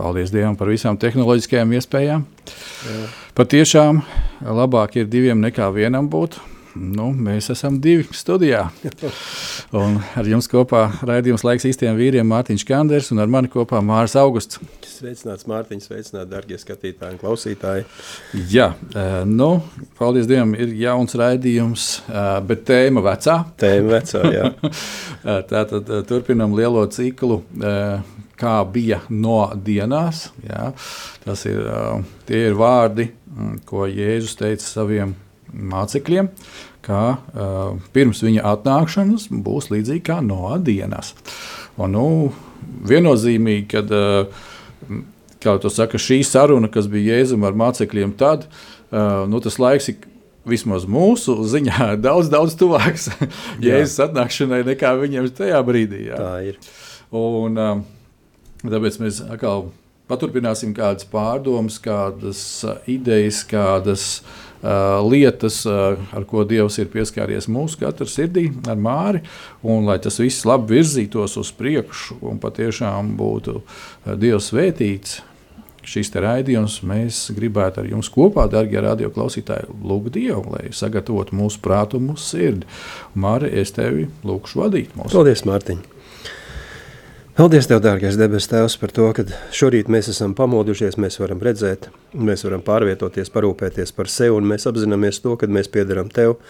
Paldies Dievam par visām tehnoloģiskajām iespējām. Jā. Patiešām labāk ir diviem nekā vienam būt. Nu, mēs esam divi studijā. Un ar jums kopā raidījums laiks īstiem vīriem Mārtiņš Kanders un ar mani kopā Mārs Augusts. Sveicināts Mārtiņš, sveicināti darbie skatītāji un klausītāji. Jā, nu, paldies Dievam, ir jauns raidījums, bet tēma vecā. Tēma vecā, jā. Tātad turpinam lielo ciklu kā bija no dienās. Jā. Tas ir, tie ir vārdi, mm, ko Jēzus teica saviem mācekļiem, ka pirms viņa atnākšanas būs līdzīgi kā no dienas. Un, nu, viennozīmīgi, kad kā tu saki, šī saruna, kas bija Jēzum ar mācekļiem, tad nu, tas laiks ir vismaz mūsu ziņā daudz, daudz tuvāks Jēzus atnākšanai nekā viņiem tajā brīdī. Jā. Tā ir. Un, uh, Tāpēc mēs atkal paturpināsim kādas pārdomas, kādas idejas, kādas uh, lietas, uh, ar ko Dievs ir pieskāries mūsu katra sirdī, ar māri, un lai tas viss labi virzītos uz priekšu un patiešām būtu uh, Dievs svētīts. Šis raidījums mēs gribētu ar jums kopā, darbie radioklausītāji, lūgt Dievu, lai sagatavotu mūsu prātu mūsu sirdi. Māri, es tevi lūgšu vadīt mūsu. Paldies, Mārtiņ! Paldies, Tev, dārgais debes Tēvs, par to, ka šorīt mēs esam pamodušies, mēs varam redzēt, mēs varam pārvietoties, parūpēties par sevi, un mēs apzināmies to, ka mēs piederam Tev,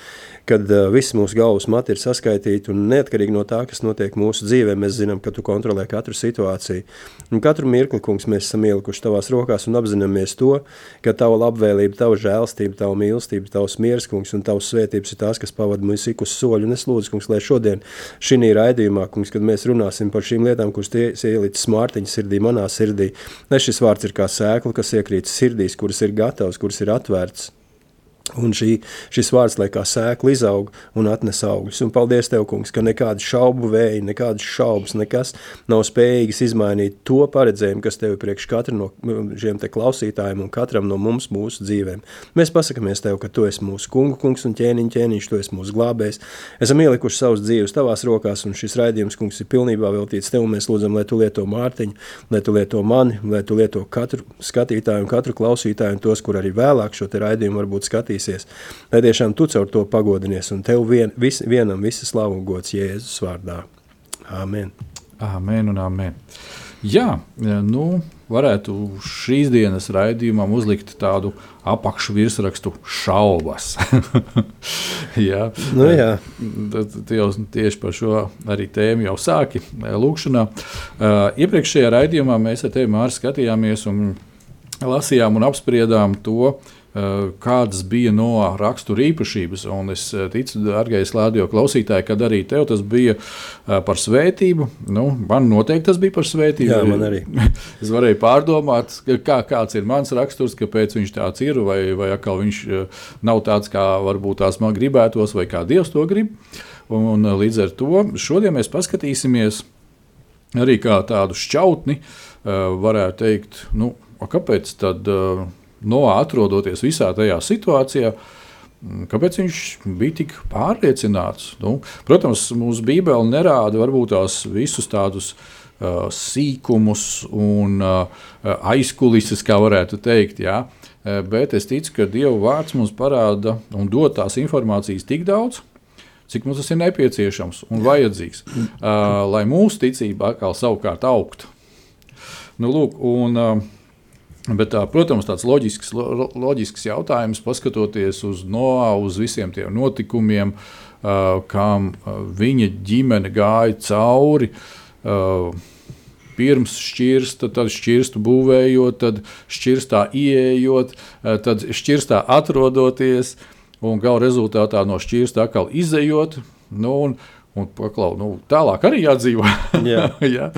kad uh, viss mūsu galvas mati ir saskaitīti, un neatkarīgi no tā, kas notiek mūsu dzīvē, mēs zinām, ka Tu kontrolē katru situāciju. Un katru mirkli, kungs, mēs esam ielikuši Tavās rokās un apzināmies to, ka Tava labvēlība, Tava žēlstība, Tava mīlestība, Tavs miers, kungs, un Tavs svētības ir tās, kas pavada mūsu ik uz soļu. Un es lūdzu, kungs, lai šodien šī raidījumā, kungs, kad mēs runāsim par šīm lietām, kuras tie ielicis Mārtiņa sirdī, manā sirdī, lai šis vārds ir kā sēkla, kas iekrīt sirdīs, kuras ir gatavas, kuras ir atvērtas Un šī, šis vārds, lai kā sēkla izaug un atnes augļus. Un paldies Tev, kungs, ka nekāda šaubu vēja, nekādas šaubas, nekas nav spējīgs izmainīt to paredzējumu, kas Tev ir priekš katra no šiem te klausītājiem un katram no mums mūsu dzīvēm. Mēs pasakamies Tev, ka Tu esi mūsu kungu kungs un ķēniņ ķēniņš, Tu esi mūsu glābējs. Esam ielikuši savus dzīves Tavās rokās un šis raidījums, kungs, ir pilnībā veltīts Tev. Mēs lūdzam, lai Tu lieto Mārtiņu, lai Tu lieto mani, lai Tu lieto katru skatītāju un katru klausītāju un tos, kur arī vēlāk šo te raidījumu varbūt skatīs attīstīsies. Lai tiešām tu caur to pagodinies un tev vien, vis, vienam visas slavu gods Jēzus vārdā. Āmen. Āmen un āmen. Jā, nu, varētu šīs dienas raidījumam uzlikt tādu apakšvirsrakstu šaubas. jā, nu, jā. Tad jau tieši par šo arī tēmu jau sāki lūkšanā. Uh, iepriekšējā raidījumā mēs ar tevi, Mārcis, skatījāmies un lasījām un apspriedām to, uh, Eh, kādas bija no rakstura īpašības. Un es eh, ticu, darbais radio klausītāji, kad arī tev tas bija eh, par svētību. Nu, man noteikti tas bija par svētību. Jā, man arī. es varēju pārdomāt, kā, kāds ir mans raksturs, kāpēc viņš tāds ir, vai, vai atkal viņš nav tāds, kā varbūt tās man gribētos, vai kā Dievs to grib. Un, un līdz ar to šodien mēs paskatīsimies arī kā tādu šķautni, varētu teikt, nu, kāpēc tad no atrodoties visā tajā situācijā. Mm, kāpēc viņš bija tik pārliecināts? Nu, protams, mūsu Bībele nerāda varbūt tās visus tādus uh, sīkumus un uh, aizkulises, kā varētu teikt. Jā. Bet es ticu, ka Dieva vārds mums parāda un dod tās informācijas tik daudz, cik mums tas ir nepieciešams un vajadzīgs, uh, lai mūsu ticība atkal savukārt augtu. Nu, lūk, un, uh, Bet, tā, protams, tāds loģisks, lo, loģisks jautājums, paskatoties uz Noā, uz visiem tiem notikumiem, uh, kam viņa ģimene gāja cauri. Uh, pirms šķirsta, tad šķirstu būvējot, tad šķirstā ieejot, tad šķirstā atrodoties, un gala rezultātā no šķirsta atkal izējot. Nu, un, Un paklau, nu, tālāk arī jādzīvo. Jā. Jā.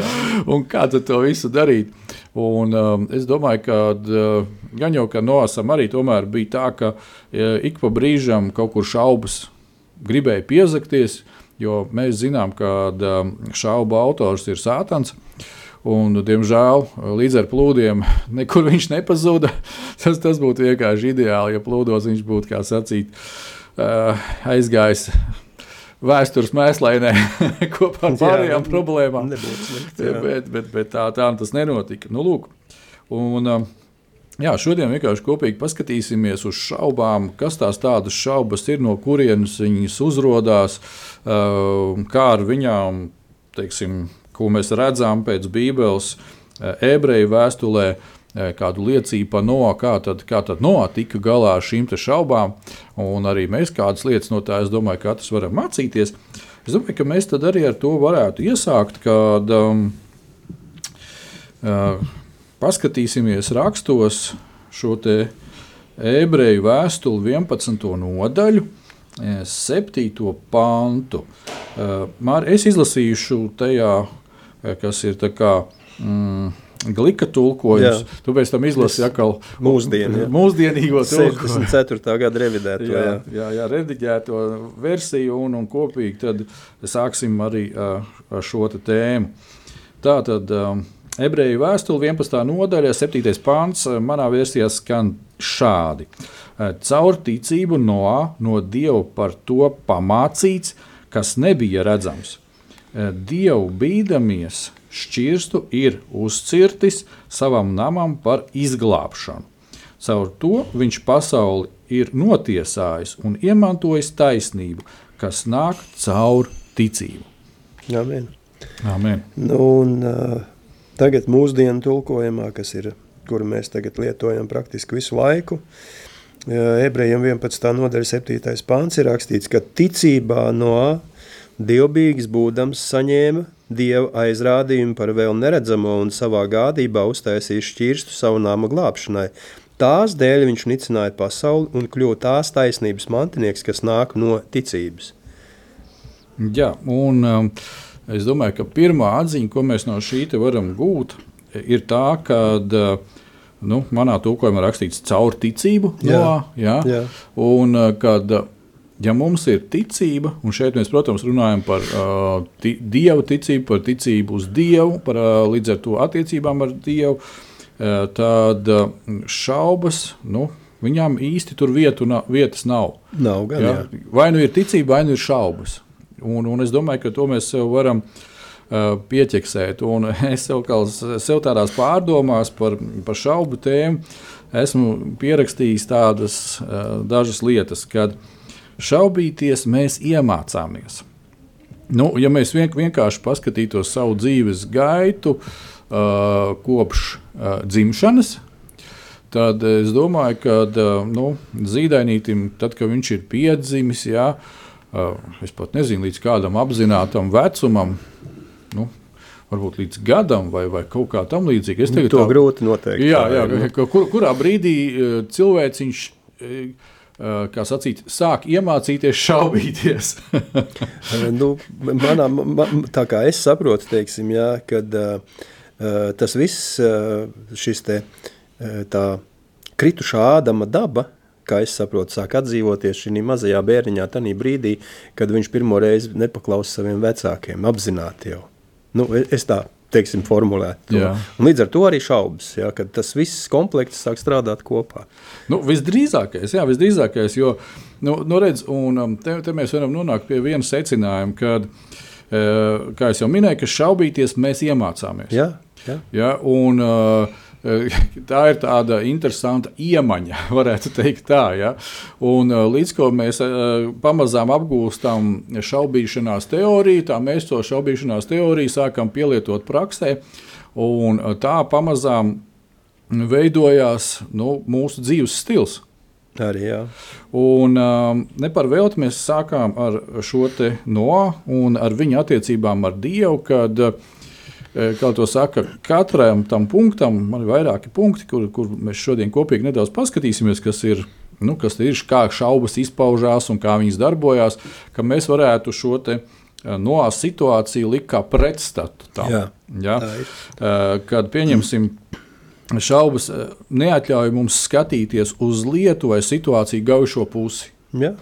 Un kā to visu darīt? Un, um, es domāju, ka uh, gan jau ka Noasam arī bija tā, ka uh, ik pa brīžam kaut kur šaubas gribēja piezakties, jo mēs zinām, ka um, šaubu autors ir Sātans. Un, diemžēl līdz ar plūdiem nekur viņš nepazuda. Tas, tas būtu vienkārši ideāli, ja plūdos viņš būtu, kā sacīt, uh, aizgājis vēstures mēslēnē kopā ar pārējām jā, problēmām. Slikt, bet, bet, bet tā, tā tas nenotika. Nu, lūk, un, um, jā, šodien vienkārši kopīgi paskatīsimies uz šaubām, kas tās tādas šaubas ir, no kurienes viņas uzrādās, uh, kā ar viņām, teiksim, ko mēs redzam pēc Bībeles, uh, ebreju vēstulē kādu liecību par no, kā tad, kā tad no tika galā ar šīm šaubām. Un arī mēs kādas lietas no tā, es domāju, katrs varam mācīties. Es domāju, ka mēs arī ar to varētu iesākt, kad um, uh, paskatīsimies rakstos šo ebreju vēstuli 11. nodaļu. 7. pantu. Uh, es izlasīšu tajā, kas ir tā kā. Mm, glika tulkojums. Jā. Tu pēc tam izlasi atkal mūsdienu, mūsdienīgo 64. gada revidēto. Jā, jā. jā, jā rediģēto versiju un, un kopīgi tad sāksim arī ar šo tēmu. Tā tad um, ebreju vēstule 11. nodaļa, 7. pāns manā versijā skan šādi. Caur ticību Noā no Dieva par to pamācīts, kas nebija redzams. Dievu bīdamies, šķirstu ir uzcirtis savam namam par izglābšanu. Caur to viņš pasauli ir notiesājis un iemantojis taisnību, kas nāk caur ticību. Amen. Amen. Nu, un, uh, tagad mūsdienu tulkojumā, kas ir, kuru mēs tagad lietojam praktiski visu laiku, uh, ebrejiem 11. nodaļa 7. pāns ir rakstīts, ka ticībā no dievbīgs būdams saņēma Dieva aizrādījumu par vēl neredzamo un savā gādībā uztaisīja šķirstu savu nāmu glābšanai. Tās dēļ viņš nicināja pasauli un kļuva tās taisnības mantinieks, kas nāk no ticības. Jā, un um, es domāju, ka pirmā atziņa, ko mēs no šī varam gūt, ir tā, ka uh, nu, manā tulkojumā rakstīts caur ticību. Jā, no, jā, jā. Un uh, kad uh, ja mums ir ticība, un šeit mēs, protams, runājam par uh, dievu ticību, par ticību uz dievu, par uh, līdz ar to attiecībām ar dievu, uh, tad uh, šaubas. Nu, Viņām īsti tur vietu, na, vietas nav. nav gan, ja? Jā. Vai nu ir ticība, vai nu ir šaubas. Un, un es domāju, ka to mēs sev varam uh, pieķeksēt. Un es sev, sev tādās pārdomās par, par šaubu tēmu esmu pierakstījis tādas uh, dažas lietas, kad uh, Šaubīties mēs iemācāmies. Nu, ja mēs vien, vienkārši paskatītos savu dzīves gaitu uh, kopš uh, dzimšanas, tad es domāju, ka uh, nu, zīdainītam, tad, kad viņš ir piedzimis, jā, uh, es pat nezinu, līdz kādam apzinātam vecumam, nu, varbūt līdz gadam vai, vai kaut kā tam līdzīga. Es teiktu, to tā, grūti noteikt. Jā, jā, jā. Kur, kurā brīdī uh, cilvēciņš Eh, kā sacīt, sāk iemācīties šaubīties. nu, manā, man, tā kā es saprotu, teiksim, jā, kad uh, tas viss, uh, šis te, uh, tā kritušā ādama daba, kā es saprotu, sāk atdzīvoties šī mazajā bērniņā, tajā brīdī, kad viņš pirmo reizi nepaklausa saviem vecākiem, apzināti jau. Nu, es tā teiksim, formulēt. Līdz ar to arī šaubas, ja, ka tas viss komplekts sāk strādāt kopā. Nu, visdrīzākais, jā, visdrīzākais, jo nu, nu redz, un, um, te, te mēs varam nonākt pie viena secinājuma, kad, uh, kā jau minēju, ka šaubīties mēs iemācāmies. Jā, jā. Ja, un, uh, tā ir tāda interesanta iemaņa, varētu teikt tā. Ja? Un, līdz ko mēs pamazām apgūstam šaubīšanās teoriju, tā mēs to šaubīšanās teoriju sākam pielietot praksē, un tā pamazām veidojās nu, mūsu dzīves stils. Arī jā. Un um, ne par velti mēs sākām ar šo no un ar viņa attiecībām ar Dievu, kad, eh, kā to saka, katram tam punktam, ir vairāki punkti, kur, kur mēs šodien kopīgi nedaudz paskatīsimies, kas ir, nu, kas ir, kā šaubas izpaužās un kā viņas darbojās, ka mēs varētu šo eh, no situāciju likt kā pretstatu tam. Jā, ja? Uh, Kad pieņemsim šaubas, eh, neatļauj mums skatīties uz lietu vai situāciju gaužo pusi. Jā.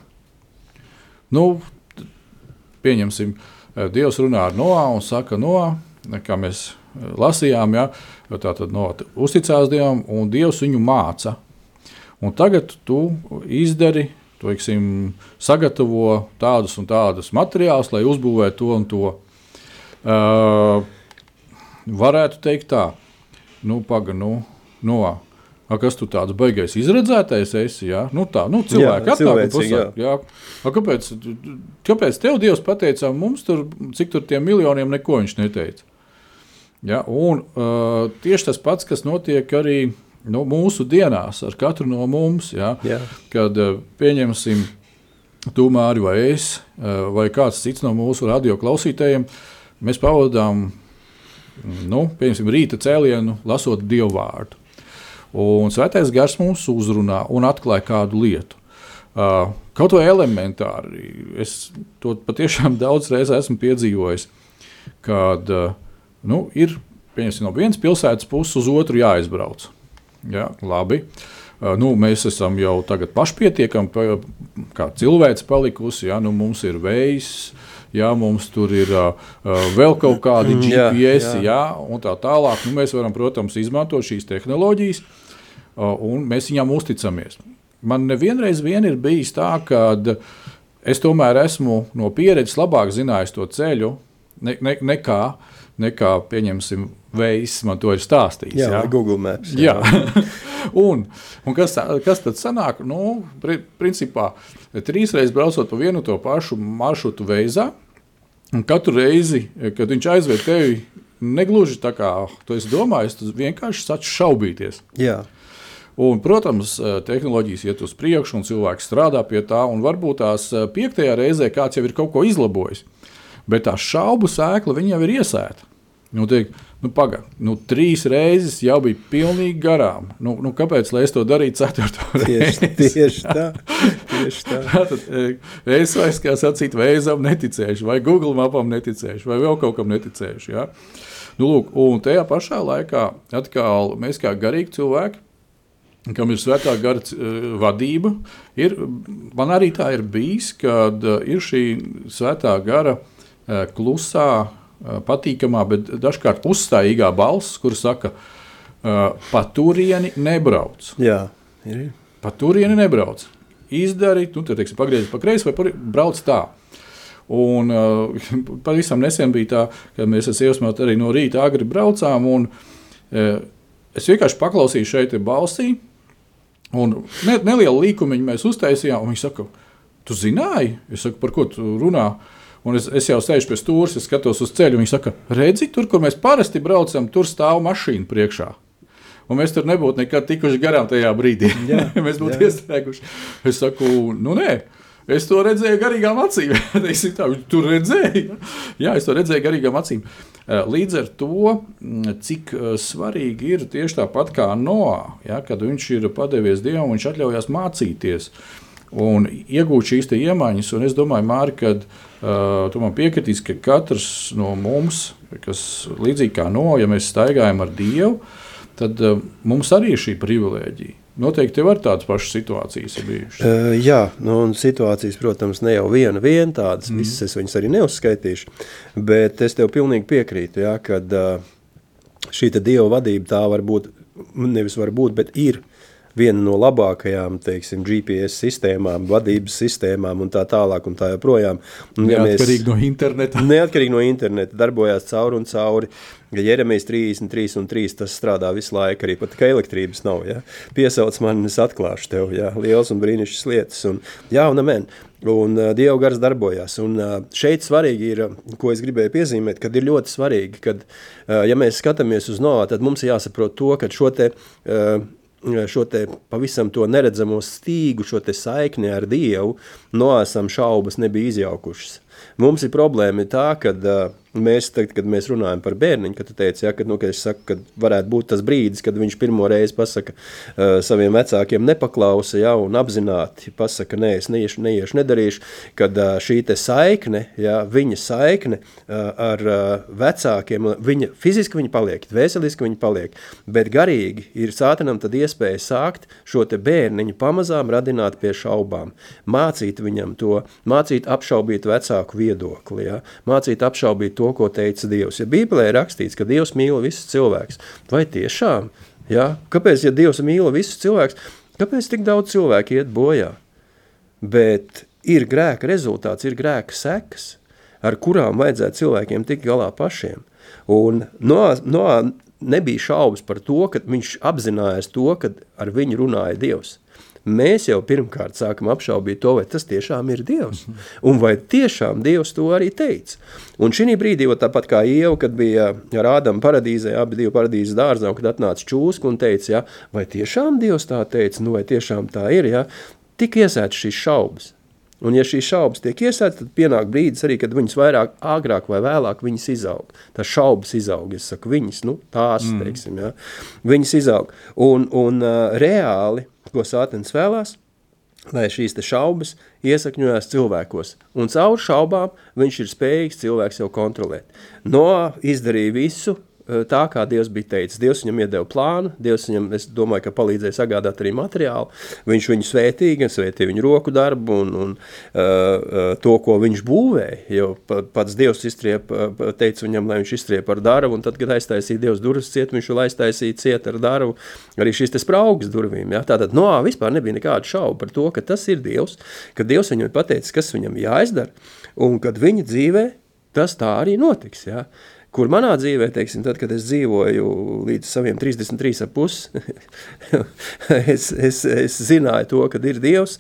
Nu, pieņemsim, eh, Dievs runā ar Noā un saka, Noā, kā mēs eh, lasījām, ja, tā tad no, uzticās Dievam, un Dievs viņu māca. Un tagad tu izdari, teiksim, sagatavo tādus un tādus materiālus, lai uzbūvētu to un to. Uh, varētu teikt tā, nu, pagaidi, nu, no, a, kas tu tāds baigais izredzētais esi? Ja? Nu, tā, nu, cilvēki Jā, atnāk un pasaka, jā. A, kāpēc, kāpēc tev Dievs pateica, mums tur, cik tur tiem miljoniem neko viņš neteica? Ja? Un uh, tieši tas pats, kas notiek arī nu, mūsu dienās ar katru no mums, ja? Jā. kad uh, pieņemsim tu, Māri, vai es, uh, vai kāds cits no mūsu radio klausītājiem, mēs pavadām nu, rīta cēlienu, lasot dievu vārdu. Un svētais gars mums uzrunā un atklāja kādu lietu. Uh, kaut vai elementāri, es to patiešām daudz reizes esmu piedzīvojis, kad uh, nu, ir no vienas pilsētas puses uz otru jāizbrauc. Ja, labi. Nu, mēs esam jau tagad pašpietiekami, pa, kā cilvēks palikusi. Ja, nu, mums ir vējs, ja, mums tur ir uh, vēl kaut kādi Mm, jā, GPS, jā. ja, un tā tālāk. Nu, mēs varam, protams, izmantot šīs tehnoloģijas, uh, un mēs viņām uzticamies. Man nevienreiz vien ir bijis tā, ka es tomēr esmu no pieredzes labāk zinājis to ceļu ne, ne, nekā, nekā, pieņemsim, vējs man to ir stāstījis. Jā, vai Google Maps. Jā. un, un kas, kas tad sanāk? Nu, pri, principā, trīs reizes braucot pa vienu to pašu maršrutu veizā, un katru reizi, kad viņš aizved tevi, negluži tā kā tu esi domājis, tu vienkārši sāc šaubīties. Jā. Un, protams, tehnoloģijas iet uz priekšu, un cilvēks strādā pie tā, un varbūt tās piektajā reizē kāds jau ir kaut ko izlabojis. Bet tā šaubu sēkla jau ir iesēta. Nu, tiek, nu, Pagaidām, nu, trīs reizes jau bija pilnīgi garām. Nu, nu, kāpēc lai es to darītu ceturto Tieši, reizi? tieši tā. Tieši tā. Tātad, e, es vairs, kā sacīt, veizam neticēšu, vai Google mapam neticēšu, vai vēl kaut kam neticēšu. Ja? Nu, lūk, un tajā pašā laikā atkal mēs kā garīgi cilvēki, kam ir svētā gara e, vadība, ir, man arī tā ir bijis, kad e, ir šī svētā gara e, klusā, patīkamā, bet dažkārt uzstājīgā balss, kur saka, e, pa turieni nebrauc. Jā, ir. Pa turieni nebrauc. Izdari, nu, tad, teiksim, pagriezies pa kreisi vai pa, brauc tā. Un uh, pavisam nesen bija tā, ka mēs ar sievu arī no rīta agri braucām. Un, uh, es vienkārši paklausīju šeit balsī, un ne, nelielu līkumiņu mēs uztaisījām. Viņš saka, tu zināji, es saku, par ko tu runā. Un es, es jau sēžu pie stūra, es skatos uz ceļu. Viņš saka, redzi, tur, kur mēs parasti braucam, tur stāv mašīna priekšā. Un mēs tur nebūtu nekad tikuši garām tajā brīdī. Jā, mēs būtu iestrēguši. Es saku, nu nē. Es to redzēju garīgām acīm. Tā, tur redzēja. Jā, es to redzēju garīgām acīm. Eh, Līdz ar to, mm, cik eh, svarīgi ir tieši tāpat kā Noā, ja, kad viņš ir padevies Dievam, viņš atļaujas mācīties un iegūt šīs iemaņas. Un es domāju, Mārķis, tu man piekritīs, ka katrs no mums, kas līdzīgi kā no, ja mēs staigājam ar Dievu, tad uh, mums arī ir šī privilēģija. Noteikti tev arī tādas pašas situācijas bijušas. Uh, jā, nu, un situācijas, protams, ne jau viena, viena tādas, mm. visas es viņas arī neuzskaitīšu, bet es tev pilnīgi piekrītu, jā, kad uh, šī dieva vadība tā var būt, nevis var būt, bet ir viena no labākajām teiksim, GPS sistēmām, vadības sistēmām un tā tālāk. Un tā joprojām. Un, ja neatkarīgi mēs, no interneta. Neatkarīgi no interneta, darbojās cauri un cauri. Ja Jeremijs 33 un 3 tas strādā visu laiku, arī pat, ka elektrības nav. Ja? Piesauc man, es atklāšu tev, ja? liels un brīnišķīgs lietas. Un, jā, un amen. Un uh, Dieva gars darbojas. Un uh, šeit svarīgi ir, ko es gribēju piezīmēt, kad ir ļoti svarīgi, kad, uh, ja mēs skatāmies uz Noā, tad mums jāsaprot to, ka šo te, uh, šo te pavisam to neredzamo stīgu, šo te saikni ar Dievu, noesam šaubas nebija izjaukušas. Mums ir problēma tā, ka uh, Mēs, tagad, kad mēs runājam par bērniņu, kad tu teici, ja, ka, nu, ka saku, ka varētu būt tas brīdis, kad viņš pirmo reizi pasaka uh, saviem vecākiem nepaklausa, ja, un apzināti pasaka, nē, es neiešu, neiešu nedarīšu, kad uh, šī saikne, ja, viņa saikne uh, ar uh, vecākiem, viņa fiziski viņa paliek, vēseliski viņa paliek, bet garīgi ir sātanam tad iespēja sākt šo te bērniņu pamazām radināt pie šaubām, mācīt viņam to, mācīt apšaubīt vecāku viedokli, ja, mācīt apšaubīt to, ko teica Dievs. Ja Bībelē ir rakstīts, ka Dievs mīl visus cilvēkus, vai tiešām? Ja? Kāpēc, ja Dievs mīl visus cilvēkus, kāpēc tik daudz cilvēku iet bojā? Bet ir grēka rezultāts, ir grēka sekas, ar kurām vajadzētu cilvēkiem tikt galā pašiem. Un no, no nebija šaubas par to, ka viņš apzinājās to, ka ar viņu runāja Dievs mēs jau pirmkārt sākam apšaubīt to, vai tas tiešām ir Dievs. Un vai tiešām Dievs to arī teica. Un šī brīdī, tāpat kā Ieva, kad bija ar Ādamu paradīzē, abi divi paradīzes dārzā, un kad atnāca čūska un teica, ja, vai tiešām Dievs tā teica, nu vai tiešām tā ir, ja, tik iesēts šīs šaubas. Un, ja šīs šaubas tiek iesētas, tad pienāk brīdis arī, kad viņas vairāk, agrāk vai vēlāk viņas izaug. Tā šaubas izaug, es saku, viņas, nu, tās, mm. teiksim, ja, viņas izaug. Un, un uh, reāli ko Sātens vēlās, lai šīs šaubas iesakņojās cilvēkos. Un caur šaubām viņš ir spējīgs cilvēks jau kontrolēt. No izdarīja visu, tā, kā Dievs bija teicis. Dievs viņam iedeva plānu, Dievs viņam, es domāju, ka palīdzēja sagādāt arī materiālu. Viņš viņu svētīja, gan svētīja viņu roku darbu un, un uh, to, ko viņš būvēja. Jo pats Dievs iztriep, teica viņam, lai viņš iztriep ar darbu, un tad, kad aiztaisīja Dievs durvis ciet, viņš vēl aiztaisīja ciet ar darbu, arī šīs spraugas durvīm. Ja? Tātad, no, vispār nebija nekāda šauba par to, ka tas ir Dievs, ka Dievs viņam pateicis, kas viņam jāizdara, un kad viņa dzīvē tas tā arī notiks. Ja? Kur manā dzīvē, teiksim, tad, kad es dzīvoju līdz saviem 33,5, es, es, es zināju to, ka ir Dievs,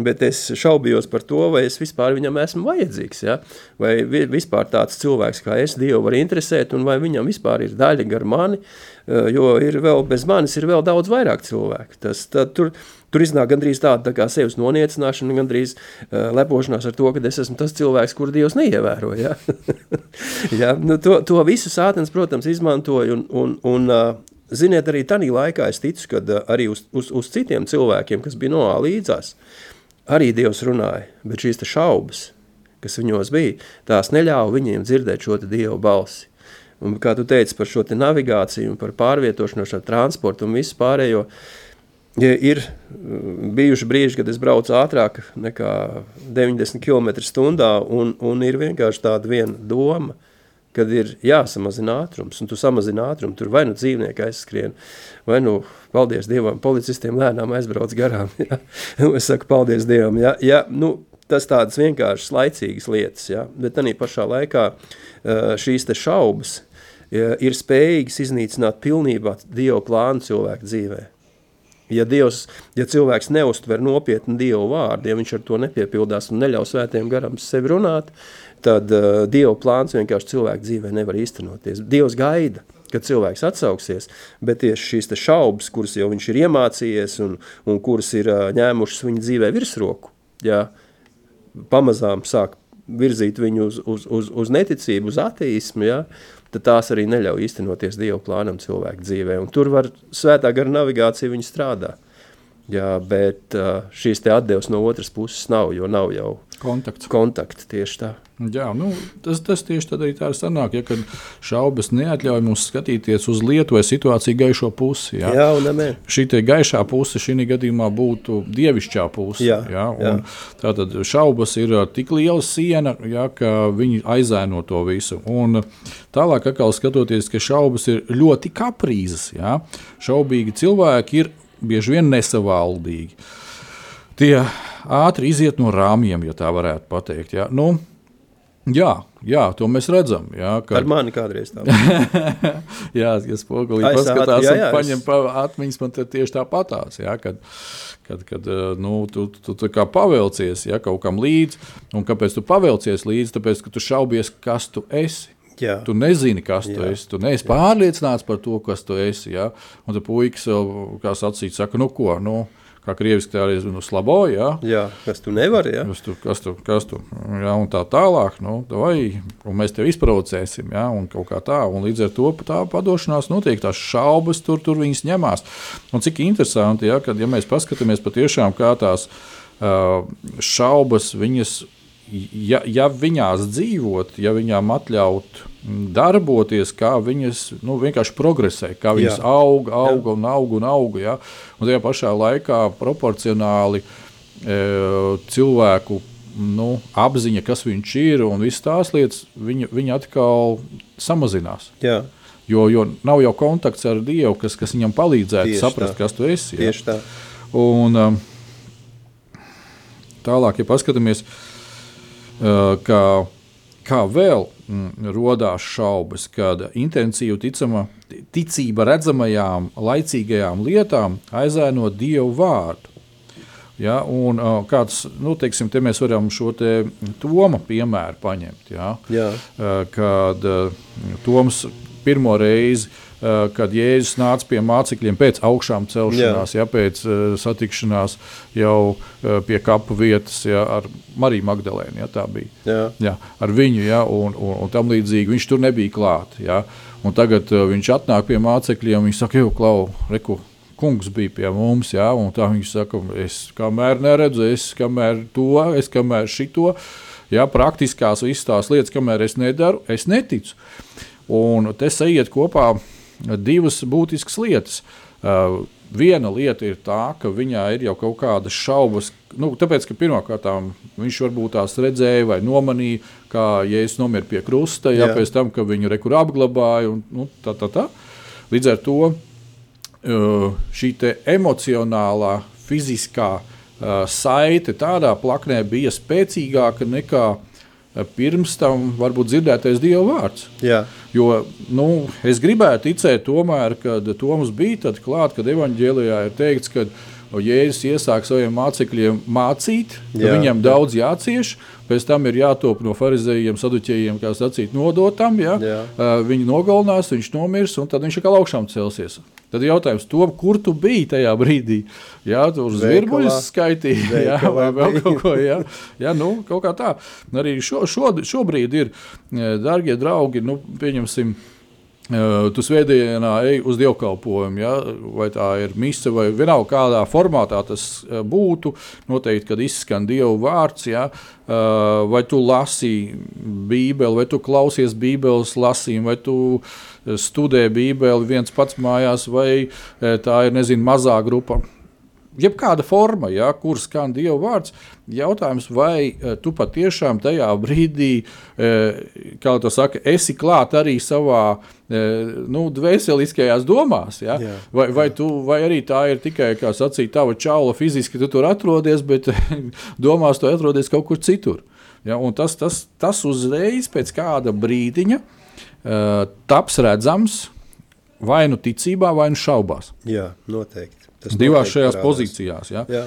bet es šaubījos par to, vai es vispār viņam esmu vajadzīgs. Ja? Vai vispār tāds cilvēks kā es Dievu var interesēt, un vai viņam vispār ir daļa gar mani, jo ir vēl bez manis ir vēl daudz vairāk cilvēku. Tas, tad, tur, Tur iznāk gandrīz tāda tā kā sevis noniecināšana, gandrīz uh, lepošanās ar to, ka es esmu tas cilvēks, kuru Dievs neievēro. Ja? ja? Nu, to, to visu sātens, protams, izmantoja un, un, un uh, Ziniet, arī tajā laikā es ticu, ka uh, arī uz, uz, uz citiem cilvēkiem, kas bija noā līdzās, arī Dievs runāja, bet šīs šaubas, kas viņos bija, tās neļāva viņiem dzirdēt šo Dieva balsi. Un, kā tu teici par šo navigāciju, par pārvietošanos ar transportu un visu pārējo, uh, Ja ir mm, bijuši brīži, kad es braucu ātrāk nekā 90 km/h, un, un ir vienkārši tāda viena doma, kad ir jāsamazina ātrums, un tu samazini ātrumu, tur vai nu dzīvnieki aizskrien, vai nu, paldies Dievam, policistiem lēnām aizbrauc garām. Ja? es saku, paldies Dievam, ja, ja, nu, tas tādas vienkāršas laicīgas lietas, ja? bet arī pašā laikā šīs te šaubas ir spējīgas iznīcināt pilnībā Dieva plānu cilvēku dzīvē. Ja, Dievs, ja cilvēks neustver nopietni Dievu vārdu, ja viņš ar to nepiepildās un neļaus svētiem garam sevi runāt, tad uh, Dieva plāns vienkārši cilvēku dzīvē nevar īstenoties. Dievs gaida, kad cilvēks atsauksies, bet tieši šīs šaubas, kuras jau viņš ir iemācījies un, un kuras ir uh, ņēmušas viņa dzīvē virsroku, ja, pamazām sāk virzīt viņu uz, uz, uz, uz neticību, uz ateismu, ja, tad tās arī neļauj īstenoties Dieva plānam cilvēku dzīvē. Un tur var svētā gara navigācija viņa strādā. Jā, bet šīs te atdevas no otras puses nav, jo nav jau kontakts. kontakts tieši tā. Jā, nu, tas, tas tieši tad arī tā ir sanāk, ja kad šaubas neatļauj mums skatīties uz lietu vai situāciju gaišo pusi. Jā, jā un amē. Šī gaišā puse šī gadījumā būtu dievišķā puse. Jā, jā, jā. Tātad šaubas ir tik liela siena, jā, ka viņi aizēno to visu. Un tālāk atkal skatoties, ka šaubas ir ļoti kaprīzes. Jā. Šaubīgi cilvēki ir bieži vien nesavaldīgi. Tie ātri iziet no rāmjiem, ja tā varētu pateikt. Ja? Nu, jā, jā, to mēs redzam. Jā, kad... Ar mani kādreiz tā. jā, ja spogulī paskatās jā, jā, un paņem es... atmiņas, man tieši tāpatās. Jā, kad, kad, kad nu, tu, tu, tu kā pavelcies ja, kaut kam līdzi. Un kāpēc tu pavelcies līdzi? Tāpēc, ka tu šaubies, kas tu esi. Jā. Tu nezini, kas jā. tu esi. Tu neesi pārliecināts par to, kas tu esi. Ja? Un tad puikas, kā sacīt, saka, nu ko, nu, kā krieviski tā arī nu, slabo, ja? jā, kas tu nevari, ja? kas tu, kas tu, kas tu, ja? un tā tālāk, nu, vai, mēs tevi izprovocēsim, ja? un kaut kā tā, un līdz ar to tā padošanās notiek, tās šaubas tur, tur viņas ņemās. Un cik interesanti, ja, kad, ja mēs paskatāmies patiešām kā tās uh, šaubas, viņas ja, ja viņās dzīvot, ja viņām atļaut darboties, kā viņas nu, vienkārši progresē, kā viņas Jā. aug, aug Jā. un aug un aug. Ja? Un tajā pašā laikā proporcionāli e, cilvēku nu, apziņa, kas viņš ir un visas tās lietas, viņa, viņa atkal samazinās. Jā. Jo, jo nav jau kontakts ar Dievu, kas, kas viņam palīdzētu Tieši saprast, tā. kas tu esi. Ja? Tieši tā. Un, um, tālāk, ja paskatāmies, uh, kā, kā vēl mm, radās šaubas, kad intensīva ticama, ticība redzamajām, laicīgajām lietām aizēno Dievu vārdu. Ja, un, kāds, nu, teiksim, te mēs varam šo te Toma piemēru paņemt. Ja, Jā. kad Toms pirmo reizi Eh, kad Jēzus nāca pie mācekļiem pēc augšām celšanās, jā. Ja, pēc uh, satikšanās jau uh, pie kapu vietas ja, ar Mariju Magdalēnu. Ja, tā bija. Jā. Ja, ar viņu, ja, un, un, un tam līdzīgi viņš tur nebija klāt. Ja, un tagad viņš atnāk pie mācekļiem un viņš saka, jau klau, reku, kungs bija pie mums, ja, un tā viņš saka, es kamēr neredzu, es kamēr to, es kamēr šito, ja, praktiskās visas tās lietas, kamēr es nedaru, es neticu. Un te sajiet kopā divas būtiskas lietas. Uh, viena lieta ir tā, ka viņā ir jau kaut kādas šaubas. Nu, tāpēc, ka pirmkārt viņš varbūt tās redzēja vai nomanīja, kā Jēzus nomira pie krusta, ja pēc tam, ka viņu rekur apglabāja. Un, nu, tā, tā, tā. Līdz ar to uh, šī emocionālā, fiziskā uh, saite tādā plaknē bija spēcīgāka nekā pirms tam varbūt dzirdētais Dieva vārds. Jā. Jo nu, es gribētu ticēt, tomēr, kad Toms bija tad klāt, kad evanģēlijā ir teikts, ka Jēzus iesāk saviem mācekļiem mācīt, ka Jā. viņiem daudz jācieš, pēc tam ir jātop no farizējiem, saduķējiem, kā sacīt, nodotam. Ja? Jā. Viņi nogalinās, viņš nomirs, un tad viņš atkal augšām celsies. Tad ir jautājums, to, kur tu biji tajā brīdī? Jā, tur uz zvirbuļus skaitīji, jā, vai vēl kaut ko tādu. Jā, nu, kaut kā tā. Arī šo, šo, šobrīd ir, darbie draugi, nu, pieņemsim. Tu svētdienā ej uz dievkalpojumu, ja? vai tā ir mise, vai vienalga kādā formātā tas būtu. Noteikti, kad izskan Dieva vārds, ja? vai tu lasi Bībeli, vai tu klausies Bībeles lasījumu, vai tu studē Bībeli viens pats mājās, vai tā ir nezinu, mazā grupa jebkāda forma, ja, kur skan Dieva vārds, jautājums, vai uh, tu patiešām tajā brīdī, uh, kā tu saki, esi klāt arī savā uh, nu, dvēseliskajās domās. Ja? Jā, vai, vai, tu, vai arī tā ir tikai, kā sacīja, tava čaula fiziski, tu tur atrodies, bet domās tu atrodies kaut kur citur. Ja? Un tas, tas, tas uzreiz pēc kāda brīdiņa taps redzams vai nu ticībā, vai nu šaubās. Jā, noteikti. Tas divās šajās parādās. pozīcijās. Ja? Jā.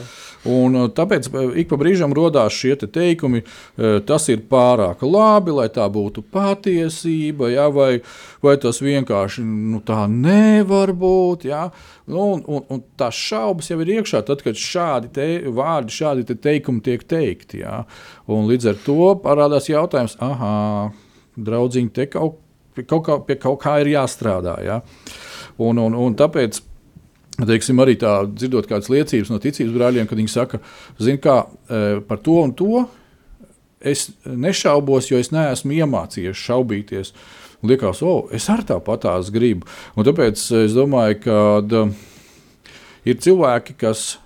Un, uh, tāpēc uh, ik pa brīžam radās šie te teikumi, uh, tas ir pārāk labi, lai tā būtu patiesība, ja? vai, vai tas vienkārši nu, tā nevar būt. Ja? Nu, un, un, un tās šaubas jau ir iekšā, tad, kad šādi te vārdi, šādi te teikumi tiek teikti. Ja? Un līdz ar to parādās jautājums, ah, draugiņ, te kaut, kaut kā, pie kaut kā ir jāstrādā. Ja? Un, un, un tāpēc Teiksim, arī tā, dzirdot kādas liecības no ticības brāļiem, kad viņi saka, kā e, par to un to es nešaubos, jo es neesmu iemācījies šaubīties. Un liekas, o, oh, es ar tāpat tās gribu. Un tāpēc es domāju, ka ir cilvēki, kas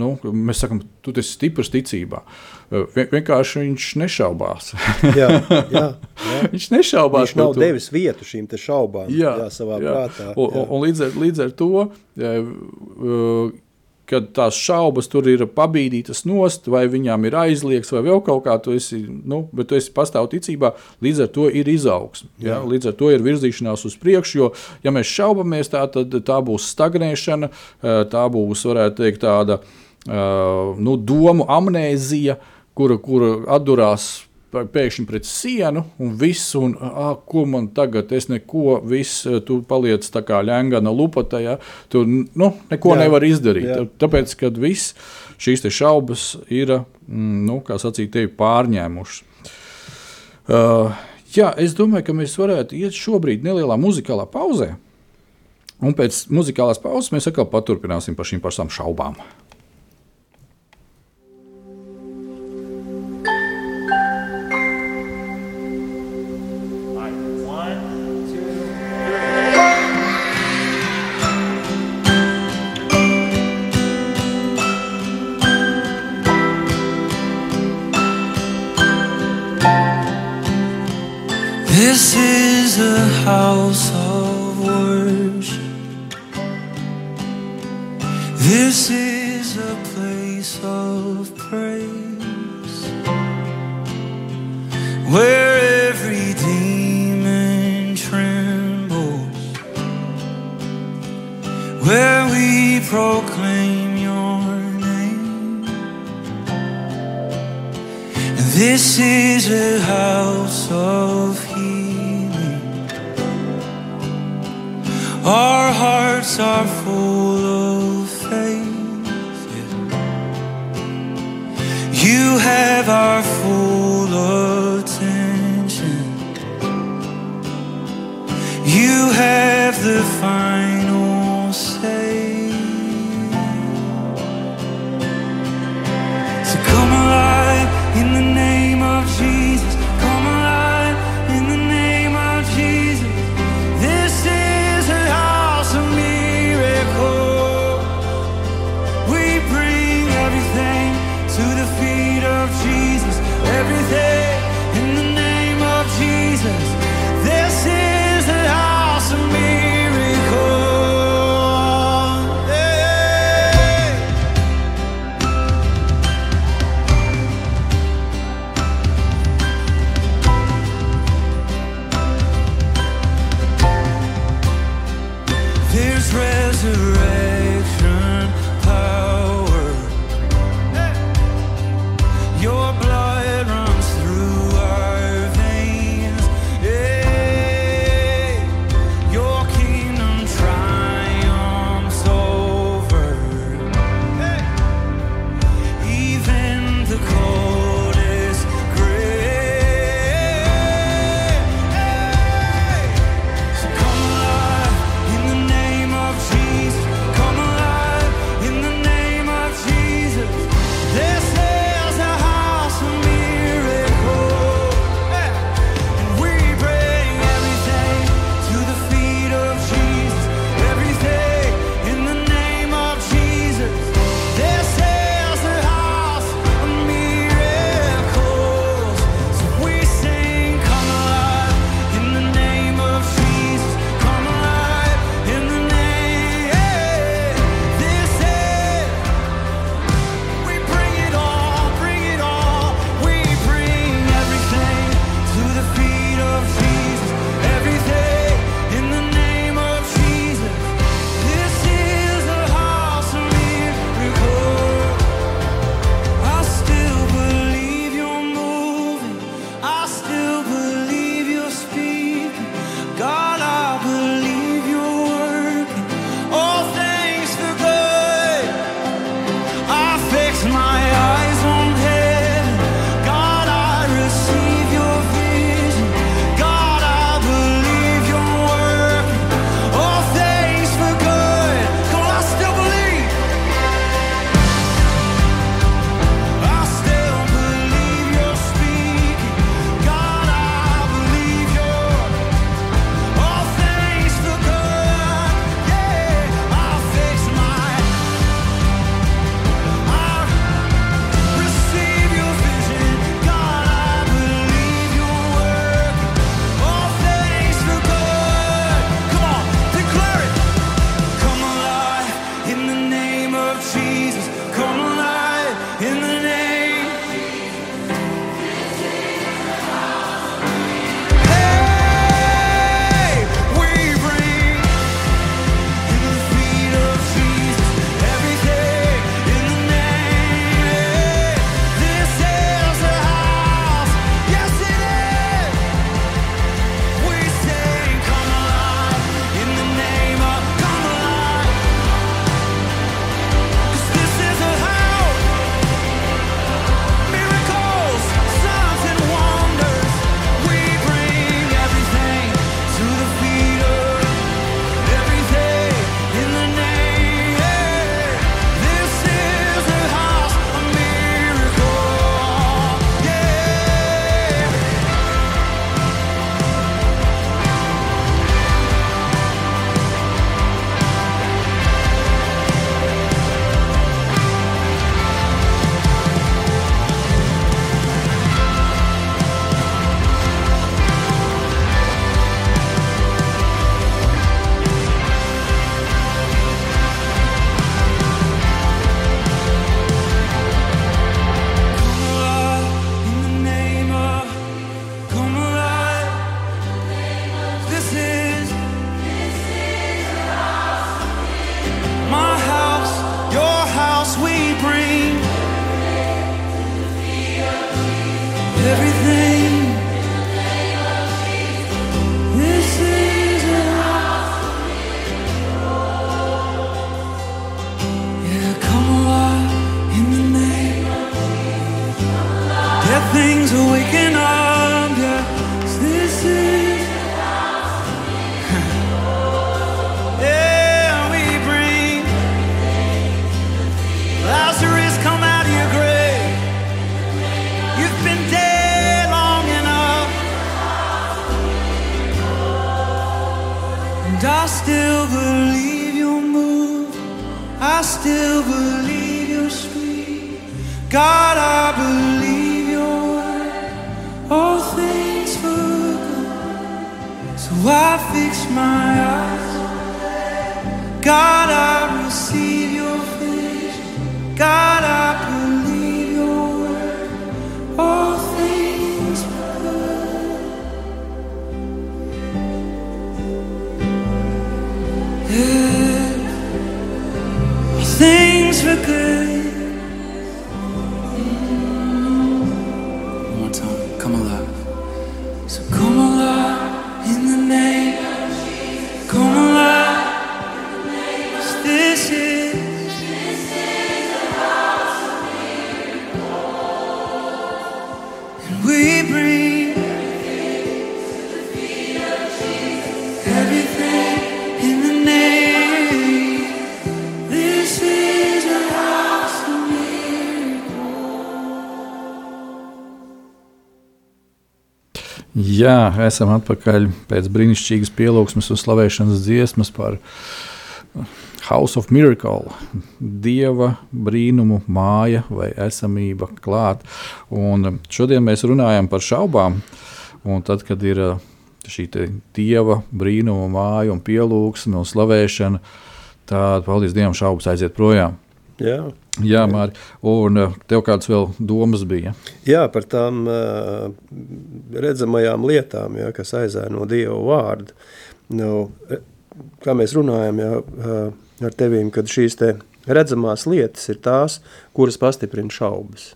nu, mēs sakām, tu esi stiprs ticībā. Vien, vienkārši viņš nešaubās. jā, jā, jā. viņš nešaubās. Viņš nav to. devis vietu šīm šaubām jā, jā, savā jā. prātā. Jā. Un, un, līdz, ar, līdz ar to, kad tās šaubas tur ir pabīdītas nost, vai viņām ir aizliegts, vai vēl kaut kā, tu esi, nu, bet tu esi pastāv ticībā, līdz ar to ir izaugsme. Ja? Līdz ar to ir virzīšanās uz priekšu, jo, ja mēs šaubamies, tā, tad tā būs stagnēšana, tā būs, varētu teikt, tāda nu, domu amnēzija, kura, kura atdurās pēkšņi pret sienu, un viss, un ah, ko man tagad, es neko, viss, tu paliec tā kā ļengana lupata, ja, tu nu, neko jā, nevar izdarīt. Jā. Tāpēc, kad viss šīs šaubas ir, mm, nu, kā sacīt, tevi pārņēmušas. Uh, jā, es domāju, ka mēs varētu iet šobrīd nelielā muzikālā pauzē, un pēc muzikālās pauzes mēs atkal paturpināsim par šīm pašām šaubām. to rest. good. Things were good. Jā, esam atpakaļ pēc brīnišķīgas pielūgsmes un slavēšanas dziesmas par House of Miracle, Dieva brīnumu māja vai esamība klāt. Un šodien mēs runājam par šaubām, un tad, kad ir uh, šī Dieva brīnumu māja un pielūgsme un slavēšana, tad, paldies Dievam, šaubas aiziet projām. Jā. Jā, Mārķis, un uh, tev kādas vēl domas bija? Jā, par tām uh, redzamajām lietām, ja, kas aizēno Dieva vārdu. Nu, re- kā mēs runājam ja, uh, ar tevīm, kad šīs te redzamās lietas ir tās, kuras pastiprina šaubas.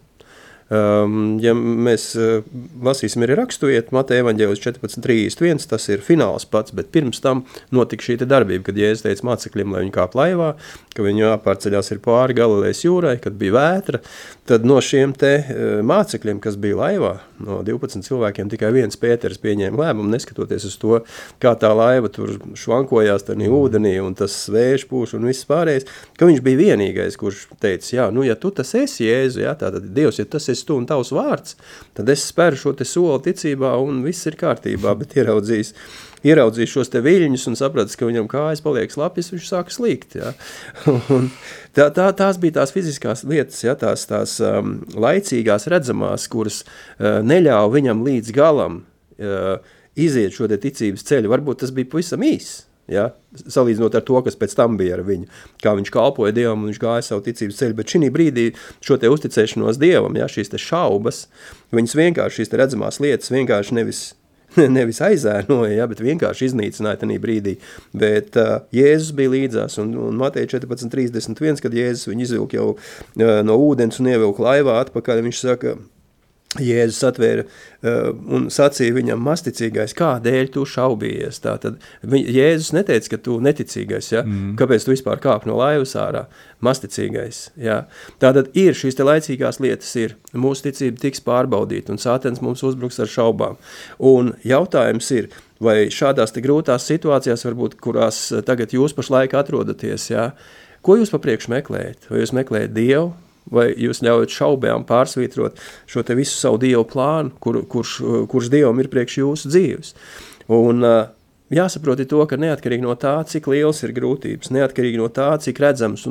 Um, ja mēs uh, lasīsim arī raksturiet, Mateja evaņģēlis 14.31, tas ir fināls pats, bet pirms tam notika šī darbība, kad Jēzus teica mācekļiem, lai viņi kāp laivā, ka viņi jāpārceļās ir pāri Galilejas jūrai, kad bija vētra, tad no šiem uh, mācekļiem, kas bija laivā, no 12 cilvēkiem tikai viens Pēters pieņēma lēmumu, neskatoties uz to, kā tā laiva tur švankojās tajā ūdenī un tas vējš pūš un viss pārējais, ka viņš bija vienīgais, kurš teica, jā, nu ja tu tas esi Jēzu, jā, tātad Dievs, ja tas esi tu un tavs vārds, tad es spēru šo te soli ticībā un viss ir kārtībā, bet ieraudzījis, ieraudzījis šos te viļņus un sapratis, ka viņam kājas paliek slapjas, viņš sāka slīgt. Un tā, tā, tās bija tās fiziskās lietas, jā, tās, tās um, laicīgās redzamās, kuras uh, neļāva viņam līdz galam uh, iziet šo ticības ceļu. Varbūt tas bija pavisam īss, Ja? Salīdzinot ar to, kas pēc tam bija ar viņu, kā viņš kalpoja Dievam un viņš gāja savu ticības ceļu. Bet šī brīdī šo uzticēšanos Dievam, ja, šīs šaubas, viņas vienkārši šīs redzamās lietas vienkārši nevis, nevis aizēnoja, ja, bet vienkārši iznīcināja tajā brīdī. Bet uh, Jēzus bija līdzās un, un Mateja 14.31, kad Jēzus viņu izvilka jau uh, no ūdens un ievilka laivā atpakaļ, viņš saka, Jēzus atvēra uh, un sacīja viņam, masticīgais, kādēļ tu šaubījies? Tātad viņ, Jēzus neteica, ka tu neticīgais, ja? mm. kāpēc tu vispār kāp no laivas ārā, masticīgais. Ja? Tātad ir šīs te laicīgās lietas, ir mūsu ticība tiks pārbaudīta un sātens mums uzbruks ar šaubām. Un jautājums ir, vai šādās te grūtās situācijās, varbūt, kurās tagad jūs pašlaik atrodaties, ja? ko jūs pa priekšu meklējat? Vai jūs meklējat Dievu? Vai jūs ļaujat šaubām pārsvītrot šo visu savu dievu plānu, kur, kurš, kurš dievam ir priekš jūsu dzīves. Un uh, jāsaprot to, ka neatkarīgi no tā, cik liels ir grūtības, neatkarīgi no tā, cik redzams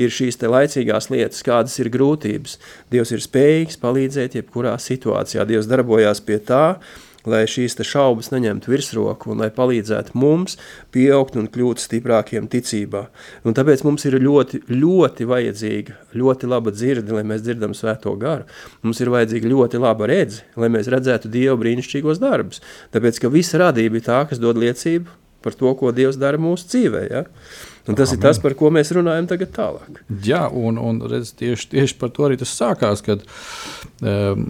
ir šīs laicīgās lietas, kādas ir grūtības, Dievs ir spējīgs palīdzēt jebkurā situācijā. Dievs darbojās pie tā, lai šīs šaubas neņemtu virsroku un lai palīdzētu mums pieaugt un kļūt stiprākiem ticībā. Un tāpēc mums ir ļoti, ļoti vajadzīga, ļoti laba dzirde, lai mēs dzirdam svēto garu. Mums ir vajadzīga ļoti laba redze, lai mēs redzētu Dievu brīnišķīgos darbus. Tāpēc, ka visa radība ir tā, kas dod liecību par to, ko Dievs dara mūsu dzīvē. Ja? Un tas Amen. ir tas, par ko mēs runājam tagad tālāk. Jā, un, un redz, tieši, tieši par to arī tas sākās, kad um,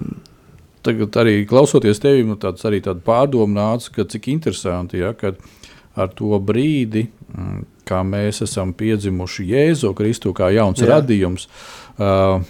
tagad arī klausoties tevi, nu, tāds arī tāda pārdoma nāca, ka cik interesanti, ja, kad ar to brīdi, mm, kā mēs esam piedzimuši Jēzu Kristu kā jauns Jā. radījums, uh,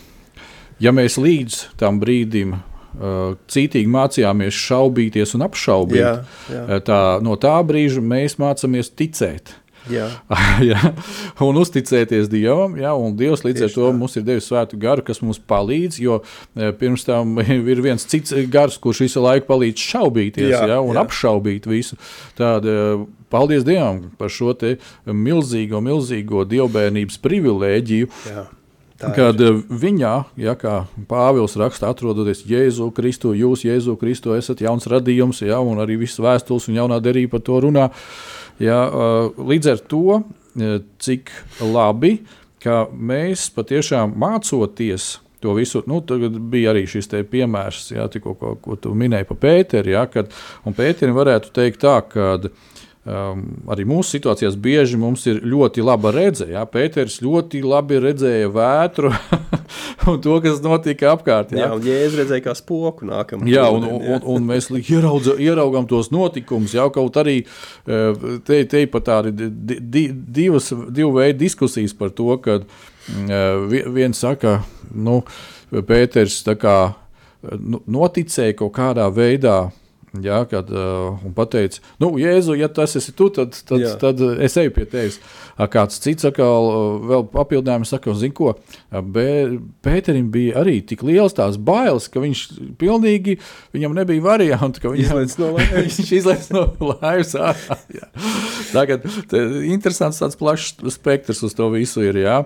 ja mēs līdz tam brīdim uh, cītīgi mācījāmies šaubīties un apšaubīt, Jā, jā. tā, no tā brīža mēs mācāmies ticēt. Ja, un uzticēties Dievam. Ja, un Dievs līdz ar to mums ir devis svētu garu, kas mums palīdz. Jo eh, pirms tam ir viens cits gars, kurš visu laiku palīdz šaubīties Jā, ja, un jā. apšaubīt visu. Tāda, paldies Dievam par šo milzīgo, milzīgo dievbijības privilēģiju. Jā. Tā Kad eh, viņā, ja, kā Pāvils raksta, atrodoties Jēzu Kristu, jūs Jēzu Kristu esat jauns radījums, ja, un arī viss vēstules un jaunā derība par to runā. Ja, eh, līdz ar to, eh, cik labi, ka mēs patiešām mācoties to visu, nu, tagad bija arī šis piemērs, ja, tikko, ko, ko tu minēji par Pēteri, ja, kad, un Pēterim varētu teikt tā, ka Um, arī mūsu situācijās bieži mums ir ļoti laba redzē. Ja? Pēters ļoti labi redzēja vētru un to, kas notika apkārt. Jā, Ja? un jēzus redzēja, kā spoku nākamā. Jā, un, un, un mēs li- ieraudza, ieraugām tos notikumus. Jau kaut arī eh, te, te pat tādi di, di, divas, divu veidu diskusijas par to, ka mm, viens saka, nu, Pēters kā nu, noticēja kaut kādā veidā. Jā, kad uh, pateica, nu, Jēzu, ja tas esi tu, tad, tad, Jā. tad es eju pie tevis. Kāds cits atkal, uh, vēl papildinājums, saka, zinu, ko. Pēterim bija arī tik liels tās bailes, ka viņš pilnīgi, viņam nebija variantu, ka viņam, viņš izlaiž no laivas. Tagad te interesants tāds plašs spektrs uz to visu ir, jā.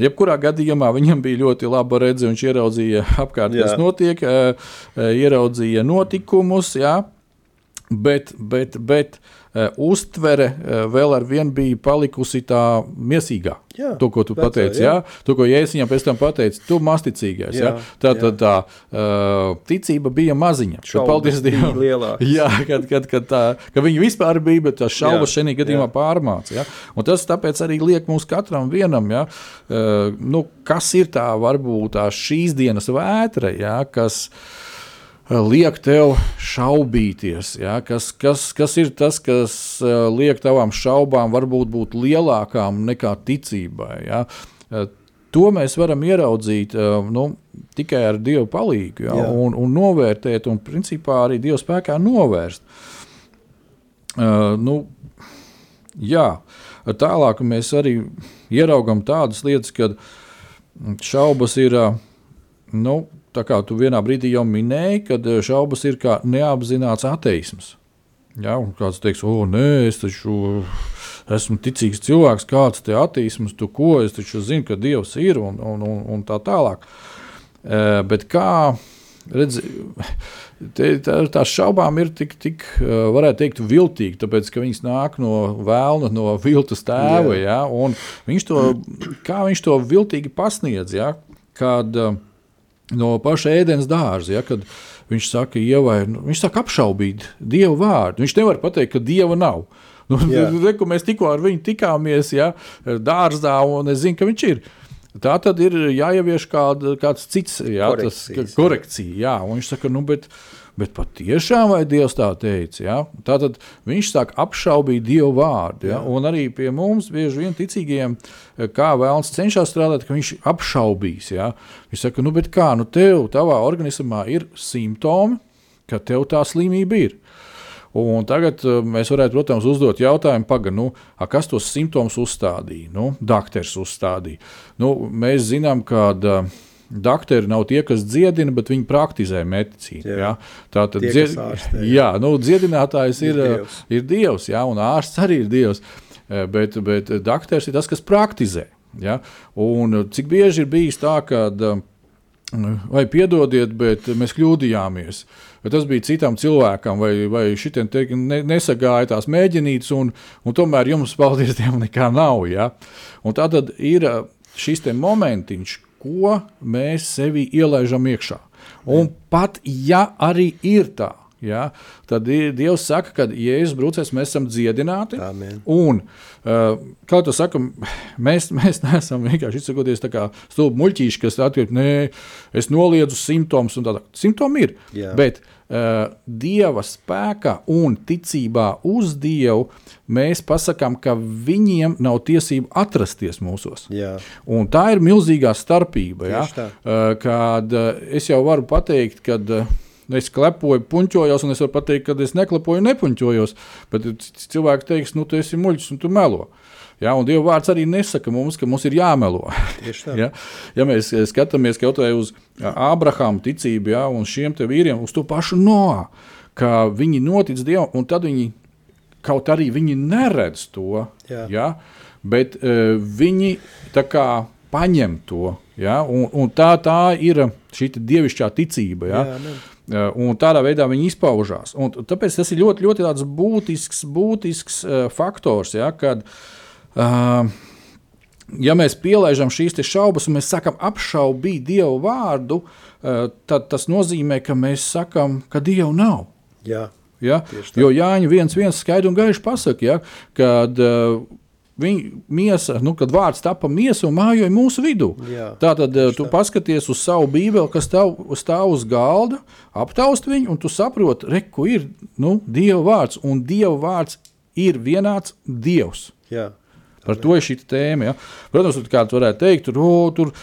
Jebkurā gadījumā viņam bija ļoti laba redze, viņš ieraudzīja apkārt, Jā. kas notiek, ā, ā, ieraudzīja notikumus, jā. Bet, bet, bet uh, uztvere uh, vēl ar vienu bija palikusi tā miesīgā. Jā, to, ko tu vecā, pateici, jā. jā. to, ko Jēzus viņam pēc tam pateica, tu masticīgais. Jā, Jā, tā jā. tad tā uh, ticība bija maziņa. Tad, Šaubas paldies Dievam. lielākas. Jā, kad, kad, kad tā, ka viņi vispār bija, bet tās šaubas Jā, šajā gadījumā jā. pārmāca. Tas tāpēc arī liek mums katram vienam, ja? uh, nu, kas ir tā varbūt tā šīs dienas vētra, ja? kas uh, liek tev šaubīties. Ja? Kas, kas, kas ir tas, kas uh, liek tavām šaubām varbūt būt lielākām nekā ticībai? Ja? Uh, To mēs varam ieraudzīt nu, tikai ar Dieva palīdzību, ja? Un, un novērtēt, un principā arī Dieva spēkā novērst. Uh, nu, jā, tālāk mēs arī ieraugām tādas lietas, kad šaubas ir. Nu, tā kā tu vienā brīdī jau minēji, kad ā, šaubas ir kā neapzināts ateisms. Ja, kāds teiks, o, nē, es taču esmu ticīgs cilvēks, kāds te ateisms, tu ko, es taču zinu, ka Dievs ir un, un, un, un tā tālāk. Eh, Bet kā redz, te, tā, tās šaubām ir tik, tik eh, varētu teikt, viltīgi, tāpēc ka viņas nāk no vēlna, no viltus tēva. Ja, un viņš to, kā viņš to viltīgi pasniedz, ja, kad eh, no paša ēdienas dārza, ja, kad viņš saka, ievai, nu, viņš saka apšaubīt Dievu vārdu. Viņš nevar pateikt, ka Dieva nav. Nu, Jā. re, mēs tikko ar viņu tikāmies ja, dārzā, un es zinu, ka viņš ir. Tā tad ir jāievieš kāda, kāds cits jā, tas, Korekcijas, jā. korekcija. Jā, un viņš saka, nu, bet, bet patiešām vai Dievs tā teica? Ja? Tā tad viņš sāk apšaubīt Dievu vārdu. Ja? Un arī pie mums bieži vien ticīgiem, kā vēlams cenšas strādāt, ka viņš apšaubīs. Ja? Viņš saka, nu, bet kā, nu, tev, tavā organismā ir simptomi, ka tev tā slimība ir. Un tagad uh, mēs varētu, protams, uzdot jautājumu, paga, nu, a, kas tos simptomus uzstādīja. Nu, Dakteris uzstādīja. Nu, mēs zinām, ka uh, doktori nav tie, kas dziedina, bet viņi praktizē medicīnu. Jā. Jā. Tā tad Tie, kas ārstē, jā. jā, nu, dziedinātājs ir, Ir ir Dievs. Ir dievs jā, un ārsts arī ir Dievs. Eh, Bet, bet doktors ir tas, kas praktizē. Ja? Un eh, cik bieži ir bijis tā, ka vai piedodiet, bet mēs kļūdījāmies. Vai tas bija citam cilvēkam, vai, vai šitiem te ne, nesagāja tās mēģinītas, un, un tomēr jums, paldies Dievam, nekā nav. Ja? Un tā tad ir eh, šis momentiņš, ko mēs sevi ielaižam iekšā. Un pat ja arī ir tā, ja, tad Dievs saka, ka Jēzus brūcēs mēs esam dziedināti. Amen. Un, uh, kā tu saki, mēs, mēs neesam vienkārši izsakoties tā kā stulbi muļķīši, kas atkrīt, nē, es noliedzu simptomus un tādā. Simptomi ir. Jā. Bet uh, Dieva spēkā un ticībā uz Dievu mēs pasakām, ka viņiem nav tiesību atrasties mūsos. Tā ir milzīgā starpība. Ja? Uh, Kad uh, es jau varu pateikt, ka es klepoju, puņķojos, un es varu pateikt, ka es neklepoju, nepuņķojos. Bet cilvēki teiks, nu, tu esi muļķis un tu melo. Ja, un Dieva vārds arī nesaka mums, ka mums ir jāmelo. Ja, ja mēs eh, skatāmies kaut vai uz Ābrahāma ticību, ja, un šiem vīriem, uz to pašu no, ka viņi notic Dievam, un tad viņi kaut arī viņi neredz to. Jā. Ja, bet uh, viņi tā kā paņem to. Ja, un, un tā, tā ir šī dievišķā ticība. Ja, Jā, amen. Uh, Un tādā veidā viņi izpaužās. Un tāpēc tas ir ļoti, ļoti būtisks, būtisks uh, faktors, ja, kad uh, ja mēs pielaižam šīs šaubas un mēs sakām apšaubīt Dievu vārdu, tad tas nozīmē, ka mēs sakām, ka Dievu nav. Jā, Ja? Jo Jāņa viens, viens skaidri un gaiši pasakā, ja? kad uh, viņa miesa, nu, kad vārds tapa miesa un mājoja mūsu vidū. Jā, Tātad uh, tu paskaties uz savu bībeli, kas stāv, stāv uz galda, aptaust viņu, un tu saproti, re, ko ir nu, Dieva vārds. Un Dieva vārds ir vienāds Dievs. jā. Par to ir šī tēma. Ja? Protams, tur kāds varētu teikt, tur, o, tur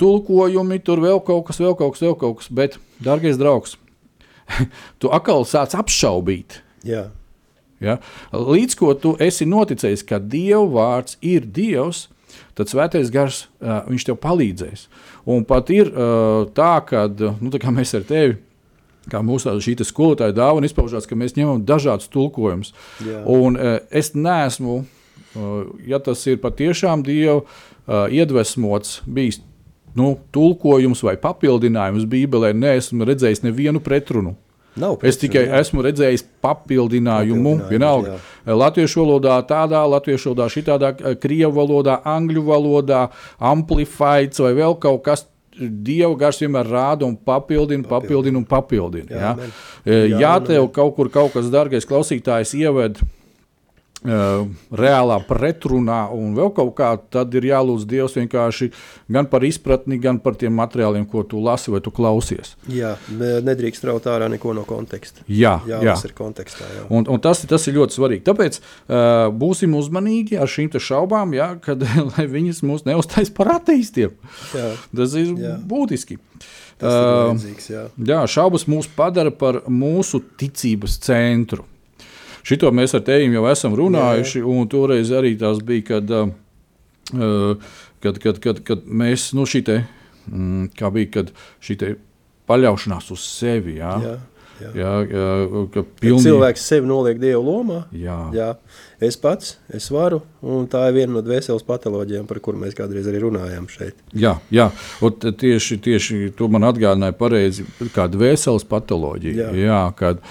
tulkojumi, tur vēl kaut kas, vēl kaut kas, vēl kaut kas. Bet, dārgais draugs, tu atkal sāc apšaubīt. jā. Ja? Līdz ko tu esi noticējis, ka Dieva vārds ir Dievs, tad Svētais Gars viņš tev palīdzēs. Un pat ir tā, ka nu, tā kā mēs ar tevi. Kā mūsu šī skolotāja dāvana izpaužās, ka mēs ņemam dažādus tulkojumus. Un uh, es neesmu, uh, ja tas ir patiešām Dieva uh, iedvesmots, bijis nu, tulkojums vai papildinājums Bībelē, neesmu redzējis nevienu pretrunu. Nav Es tikai jā. esmu redzējis papildinājumu. Vienalga, latviešu valodā, tādā, latviešu valodā, šitādā, krievu valodā, angļu valodā, amplifieds vai vēl kaut kas. Dieva gars vienmēr rāda un papildina, papildina un papildina. Jā, Jā, ja amen. tev kaut kur kaut kas, dārgais klausītājs, ieved reālā pretrunā un vēl kaut kā, tad ir jālūdz Dievs vienkārši gan par izpratni, gan par tiem materiāliem, ko tu lasi vai tu klausies. Jā, ne- nedrīkst raut ārā neko no konteksta. Jā, Jā, jā. tas ir kontekstā. Jā. Un, un tas, tas ir ļoti svarīgi. Tāpēc uh, būsim uzmanīgi ar šīm šaubām, ja, kad lai viņas mūs neuztais par ateistiem. Jā, Tas ir Jā. būtiski. tas ir Uh, vajadzīgs. Jā. Jā, šaubas mūs padara par mūsu ticības centru. Šito mēs ar tevi jau esam runājuši, un toreiz arī tas bija, kad, uh, uh, kad, kad, kad, kad mēs, nu, šī te, mm, kā bija, kad šī te paļaušanās uz sevi, jā, Jā, jā. jā, ka Kad pilnīgi, cilvēks sevi noliek dievu lomā, jā, jā, es pats, es varu, un tā ir viena no dvēseles patoloģijām, par kurām mēs kādreiz arī runājām šeit. Jā, jā. Un tieši, tieši to man atgādināja pareizi, kāda vēseles patoloģija. Jā. Jā, kad,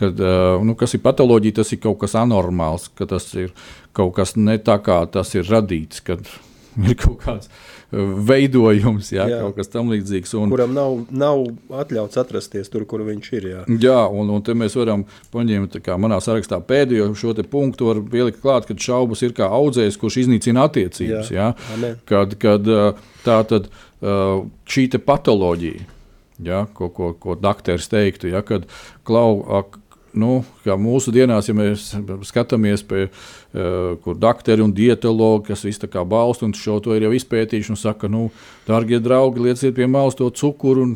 kad, nu, kas ir patoloģija, tas ir kaut kas anormāls, ka tas ir kaut kas ne tā, kā tas ir radīts, kad ir kaut kāds uh, veidojums, jā, Jā. kaut kas tam līdzīgs. Un, Kuram nav, nav atļauts atrasties tur, kur viņš ir. Jā, Jā, un, un te mēs varam paņemt, kā manā sarakstā pēdējo šo punktu, var pielikt klāt, ka šaubas ir kā audzējs, kurš iznīcina attiecības. Jā. Jā. Kad, kad ā, tā tad ā, šī patoloģija, ja, ko, ko, ko dakteris teiktu, ja, kad klau, ak, nu, mūsu dienās, ja mēs skatāmies pie, uh, kur doktori un dietologi, kas visu kā balsta un šo to ir jau izpētījuši un saka, nu, dārgie draugi, lieciet pie malas to cukuru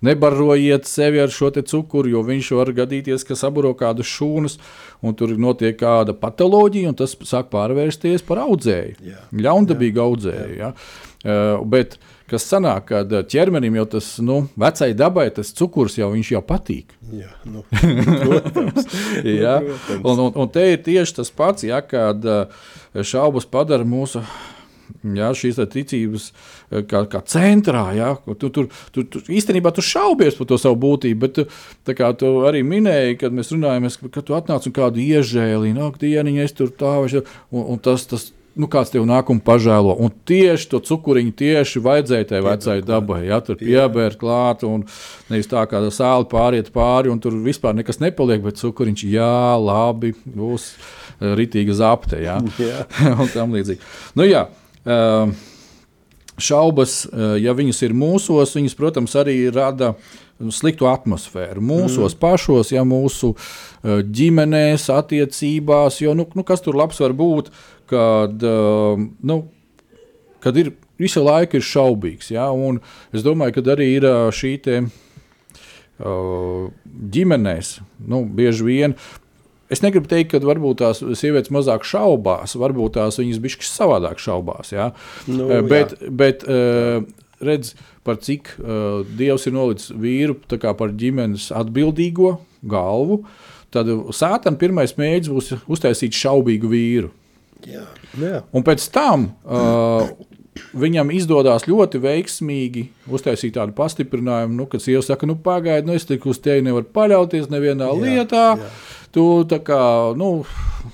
nebarojiet sevi ar šo cukuru, jo viņš var gadīties, ka saburo kādas šūnas, un tur notiek kāda patoloģija, un tas sāk pārvērsties par audzēju. Jā. Ļaundabīgu audzēju. Ja? Uh, bet kas sanāk, kad ķermenim jau tas, nu, vecai dabai tas cukurs jau, viņš jau patīk. jā nu, protams. Ja? protams. Un, un, un te ir tieši tas pats, ja, kad uh, šaubas padara mūsu. Jā, šīs ticības eh, kā, kā centrā, ja, tu, tur, tu, tu, īstenībā tu šaubies par to savu būtību, bet tu, kā tu arī minēji, kad mēs runājām, ka tu atnāc un kādu iežēlīju, nāk, dieniņa, es tur tā, vai šā, un, un tas, tas, nu, kāds tev nāk un pažēlo. Un tieši to cukuriņu tieši vajadzēja tai vecai dabai. Ja, tur piebērt klāt, un nevis tā kā sāli pāriet pāri, un tur vispār nekas nepaliek, bet cukuriņš, jā, labi, būs eh, ritīga zapte. Ja, Jā. un tam līdzīgi. Nu, jā, um, šaubas, uh, ja viņas ir mūsos, viņas, protams, arī rada sliktu atmosfēru. Mūsos mm. pašos, ja mūsu uh, ģimenēs, attiecībās, jo nu, nu, kas tur labs var būt, kad, uh, nu, kad ir visu laiku ir šaubīgs. Ja? Es domāju, ka arī ir ā, šī te, uh, ģimenēs, nu, bieži vien. Es negribu teikt, ka varbūt tās sievietes mazāk šaubās, varbūt tās viņas bišķi savādāk šaubās. Ja? Nu, Eh, bet, jā. bet uh, redz, par cik uh, Dievs ir nolicis vīru par ģimenes atbildīgo galvu, tad sātam pirmais mēģinājums būs uztaisīt šaubīgu vīru. Jā, jā. Un pēc tam uh, viņam izdodas ļoti veiksmīgi uztaisīt tādu pastiprinājumu, nu, kad sieva saka, nu, pagaidi, nu, es tik uz tevi nevaru paļauties nevienā jā, lietā. Jā. Tu tā kā, nu,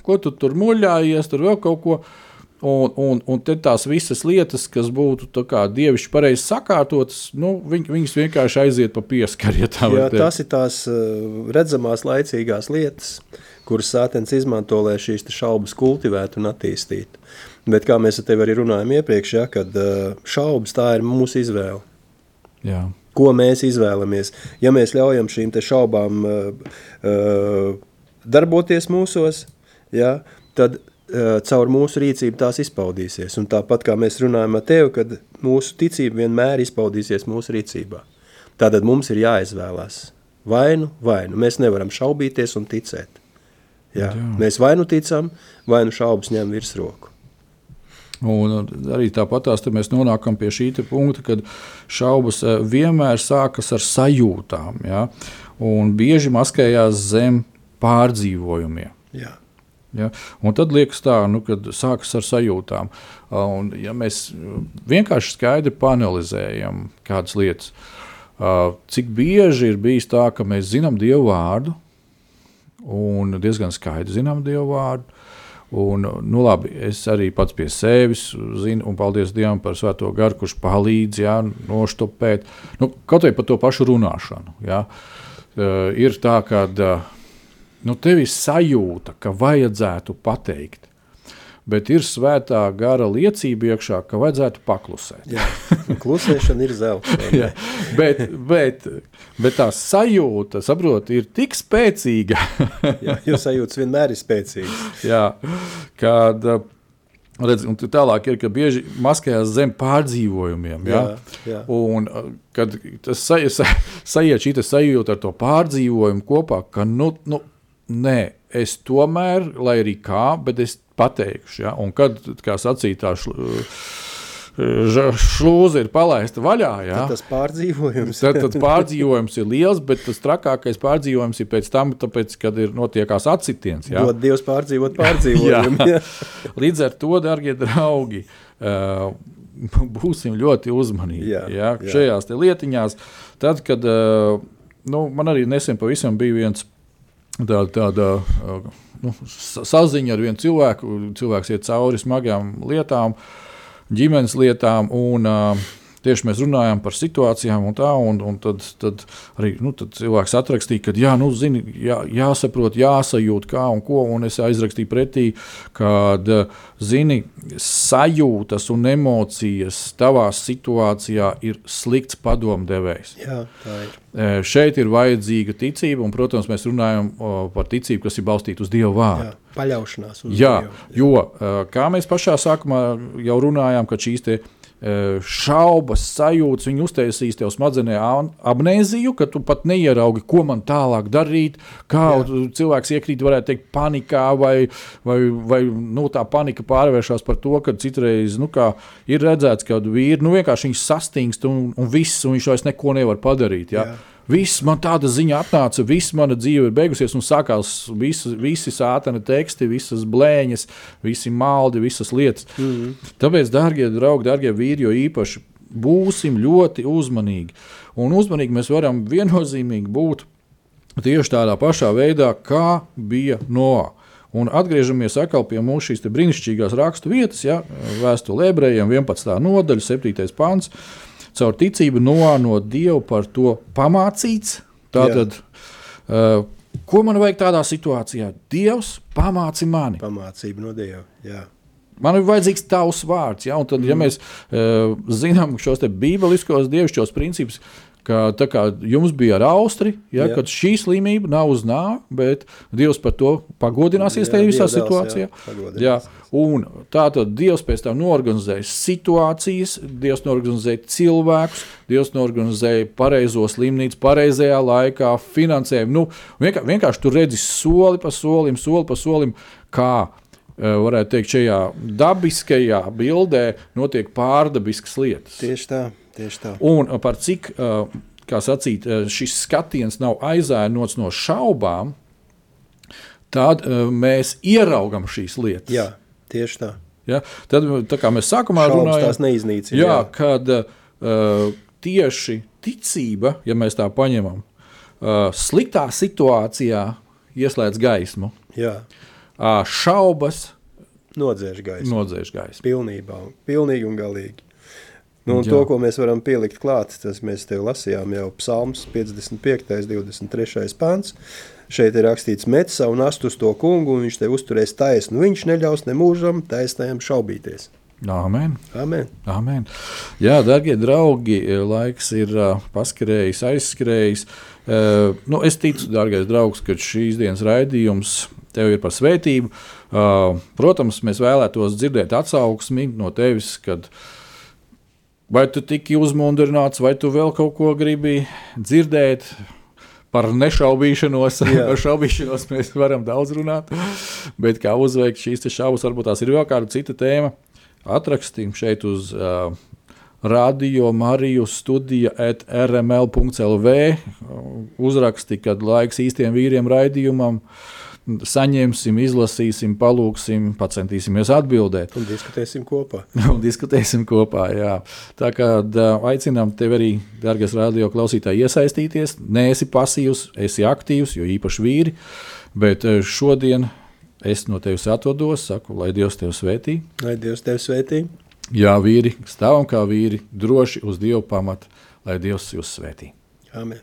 ko tu tur muļājies, tur vēl kaut ko. Un, un, un tās visas lietas, kas būtu dievišķi pareizi sakārtotas, nu, viņ, viņas vienkārši aiziet pa pieskaru. Ja tā Jā, tas ir tās uh, redzamās, laicīgās lietas, kuras sātens izmanto, lai šīs šaubas kultivētu un attīstītu. Bet kā mēs ar tevi arī runājām iepriekš, ja, kad uh, šaubas tā ir mūsu izvēle. Jā. Ko mēs izvēlamies? Ja mēs ļaujam šīm šaubām uh, uh, darboties mūsos, ja, tad uh, caur mūsu rīcību tās izpaudīsies. Un tāpat kā mēs runājam ar tevi, kad mūsu ticība vienmēr izpaudīsies mūsu rīcībā. Tātad mums ir jāizvēlās vainu, vainu. Mēs nevaram šaubīties un ticēt. Jā. Jā. Mēs vai nu ticam, vai nu šaubas ņem virsroku. Un arī tāpat mēs nonākam pie šī punkta, kad šaubas eh, vienmēr sākas ar sajūtām. Ja? Un bieži maskējās zem pārdzīvojumiem. Jā. Ja? Un tad liekas tā, nu, kad sākas ar sajūtām. Un, ja mēs vienkārši skaidri panelizējam kādas lietas, cik bieži ir bijis tā, ka mēs zinām Dievu vārdu un diezgan skaidri zinām Dievu vārdu. Un, nu, labi, es arī pats pie sevis zinu, un paldies Dievam par Svēto garu, kurš palīdz jā, noštopēt. Nu, kaut vai par to pašu runāšanu. Jā. Uh, ir tā, ka uh, nu, tev ir sajūta, ka vajadzētu pateikt. Bet ir svētā gara liecība iekšā, ka vajadzētu paklusēt. Jā. Klusēšana ir zelta. Jā, bet, bet, bet tā sajūta, saprot, ir tik spēcīga, Jā, jo sajūtas vienmēr ir spēcīgas. jā, kad redz, un tālāk ir, ka bieži maskējās zem pārdzīvojumiem. Jā, Jā, jā. Un, kad tas sa, sa, sajiet šī sajūta ar to pārdzīvojumu kopā, ka nu, nu, nē, es tomēr, lai arī kā, bet es pateikšu. Ja? Un kad, kā sacīja, tā ža- šlūze ir palaista vaļā, ja? Tad tas pārdzīvojums. Tad, tad pārdzīvojums ir liels, bet tas trakākais pārdzīvojums ir pēc tam, tāpēc, kad ir notiekās atsitiens. Ja? Dod Dievs pārdzīvot pārdzīvojumu. Līdz ar to, darbie draugi, uh, būsim ļoti uzmanīgi Jā, ja, jā. šajās lietiņās. Tad, kad uh, nu, man arī nesen pavisam bija viens tāda, tāda uh, nu, sa- saziņa ar vienu cilvēku, cilvēks iet cauri smagām lietām, ģimenes lietām. Un, uh, Tieši mēs runājām par situācijām, un tā, un, un tad, tad arī nu, tad cilvēks atrakstīja, ka jā, nu, zini, jā, jāsaprot, jāsajūt, kā un ko. Un es aizrakstīju pretī, ka, zini, sajūtas un emocijas tavā situācijā ir slikts padomdevējs. Jā, tā ir. E, Šeit ir vajadzīga ticība, un, protams, mēs runājam par ticību, kas ir balstīta uz Dieva vārdu. Jā, paļaušanās uz Jā, Dievu. jo e, kā mēs pašā sākumā jau runājām, ka šīs te, e, šaubas, sajūtas, viņi uztaisīs tev smadzenē amnēziju, ka tu pat neieraugi, ko man tālāk darīt, kā Jā. cilvēks iekrīt, varētu teikt, panikā, vai, vai, vai nu, tā panika pārvēršas par to, ka citreiz nu, kā, ir redzēts, ka vīri nu, vienkārši sastingst un, un viss, un viņš vairs neko nevar padarīt. Ja? Jā. Viss man tāda ziņa atnāca, viss mana dzīve ir beigusies, un sākās visi, visi sātana teksti, visas blēņas, visi maldi, visas lietas. Mm -hmm. Tāpēc, darbie draugi, darbie vīri, jo īpaši būsim ļoti uzmanīgi. Un uzmanīgi mēs varam viennozīmīgi būt tieši tādā pašā veidā, kā bija Noā. Un atgriežamies atkal pie mūsu šīs brīnišķīgās rakstu vietas, ja, vēstule ebrejiem, 11. nodaļa, 7. pāns. Caur ticību Noā no Dieva par to pamācīts. Tātad, uh, ko man vajag tādā situācijā? Dievs pamāci mani. Pamācība no Dieva. Jā. Man ir vajadzīgs tavs vārds. Ja? Tad, ja mēs uh, zinām šos bībeliskos dievišķos principus, ka tā kā jums bija ar Austriju, ja, kad šī slimība nav uz nāvi, bet Dievs par to pagodināsies Jā, tajā visā dēls, situācijā. jā. Jā, un tā tad Dievs pēc tam norganizēja situācijas, Dievs norganizēja cilvēkus, Dievs norganizēja pareizo slimnīcu, pareizajā laikā, finansējumu. Nu, vienkār, vienkārši tur redzi soli pa solim, soli pa solim, kā eh, varētu teikt, šajā dabiskajā bildē notiek pārdabiskas lietas. Tieši tā, tieši tā. Un par cik uh, kā sacīt, uh, šis skatiens nav aizēnots no šaubām, tad uh, mēs ieraugam šīs lietas. Jā, tieši tā. Ja? Tad, tā kā mēs sākumā Šaubas runājām, tās neiznīcina. jā, kad uh, tieši ticība, ja mēs tā paņemam, uh, sliktā situācijā ieslēdz gaismu, jā. uh, šaubas Nodzēš gaisu. nodzēš gaismu. Pilnībā, pilnīgi un galīgi. Nu, to, ko mēs varam pielikt klāt, tas mēs te lasījām jau Psalms 55. 23. pāns. Šeit ir rakstīts, met savu nastu uz to kungu, un viņš te uzturēs taisnu. Viņš neļaus ne mūžam taisnējam šaubīties. Amen. Amen. Amen. Jā, darbie draugi, laiks ir uh, paskrējis, aizskrējis. Uh, nu, es ticu, dārgais draugs, ka šīs dienas raidījums tev ir par svētību. Uh, protams, mēs vēlētos dzirdēt atsauksmi no tevis, kad vai tu tiki uzmundrināts, vai tu vēl kaut ko gribi dzirdēt. Par nešaubīšanos, par šaubīšanos mēs varam daudz runāt. Bet kā uzveikt šīs šaubas, varbūt tās ir vēl kāda cita tēma. Atrakstīt šeit uz uh, radio Mariju studija at rml.lv. Uzraksti, kad laiks īstiem vīriem raidījumam. Saņemsim, izlasīsim, palūksim, centīsimies atbildēt Un diskutēsim kopā. un diskutēsim kopā. Jā. Tā kā aicinām tevi arī, dārgais radio klausītāji, iesaistīties. Nē, esi pasīvs, esi aktīvs, jo īpaši vīri. Bet šodien es no tevis atvados, saku, lai Dievs tevi svētī. Lai Dievs tevi svētī. Jā, vīri, stāvam kā vīri, droši uz Dieva pamata, lai Dievs jūs svētī. Amen.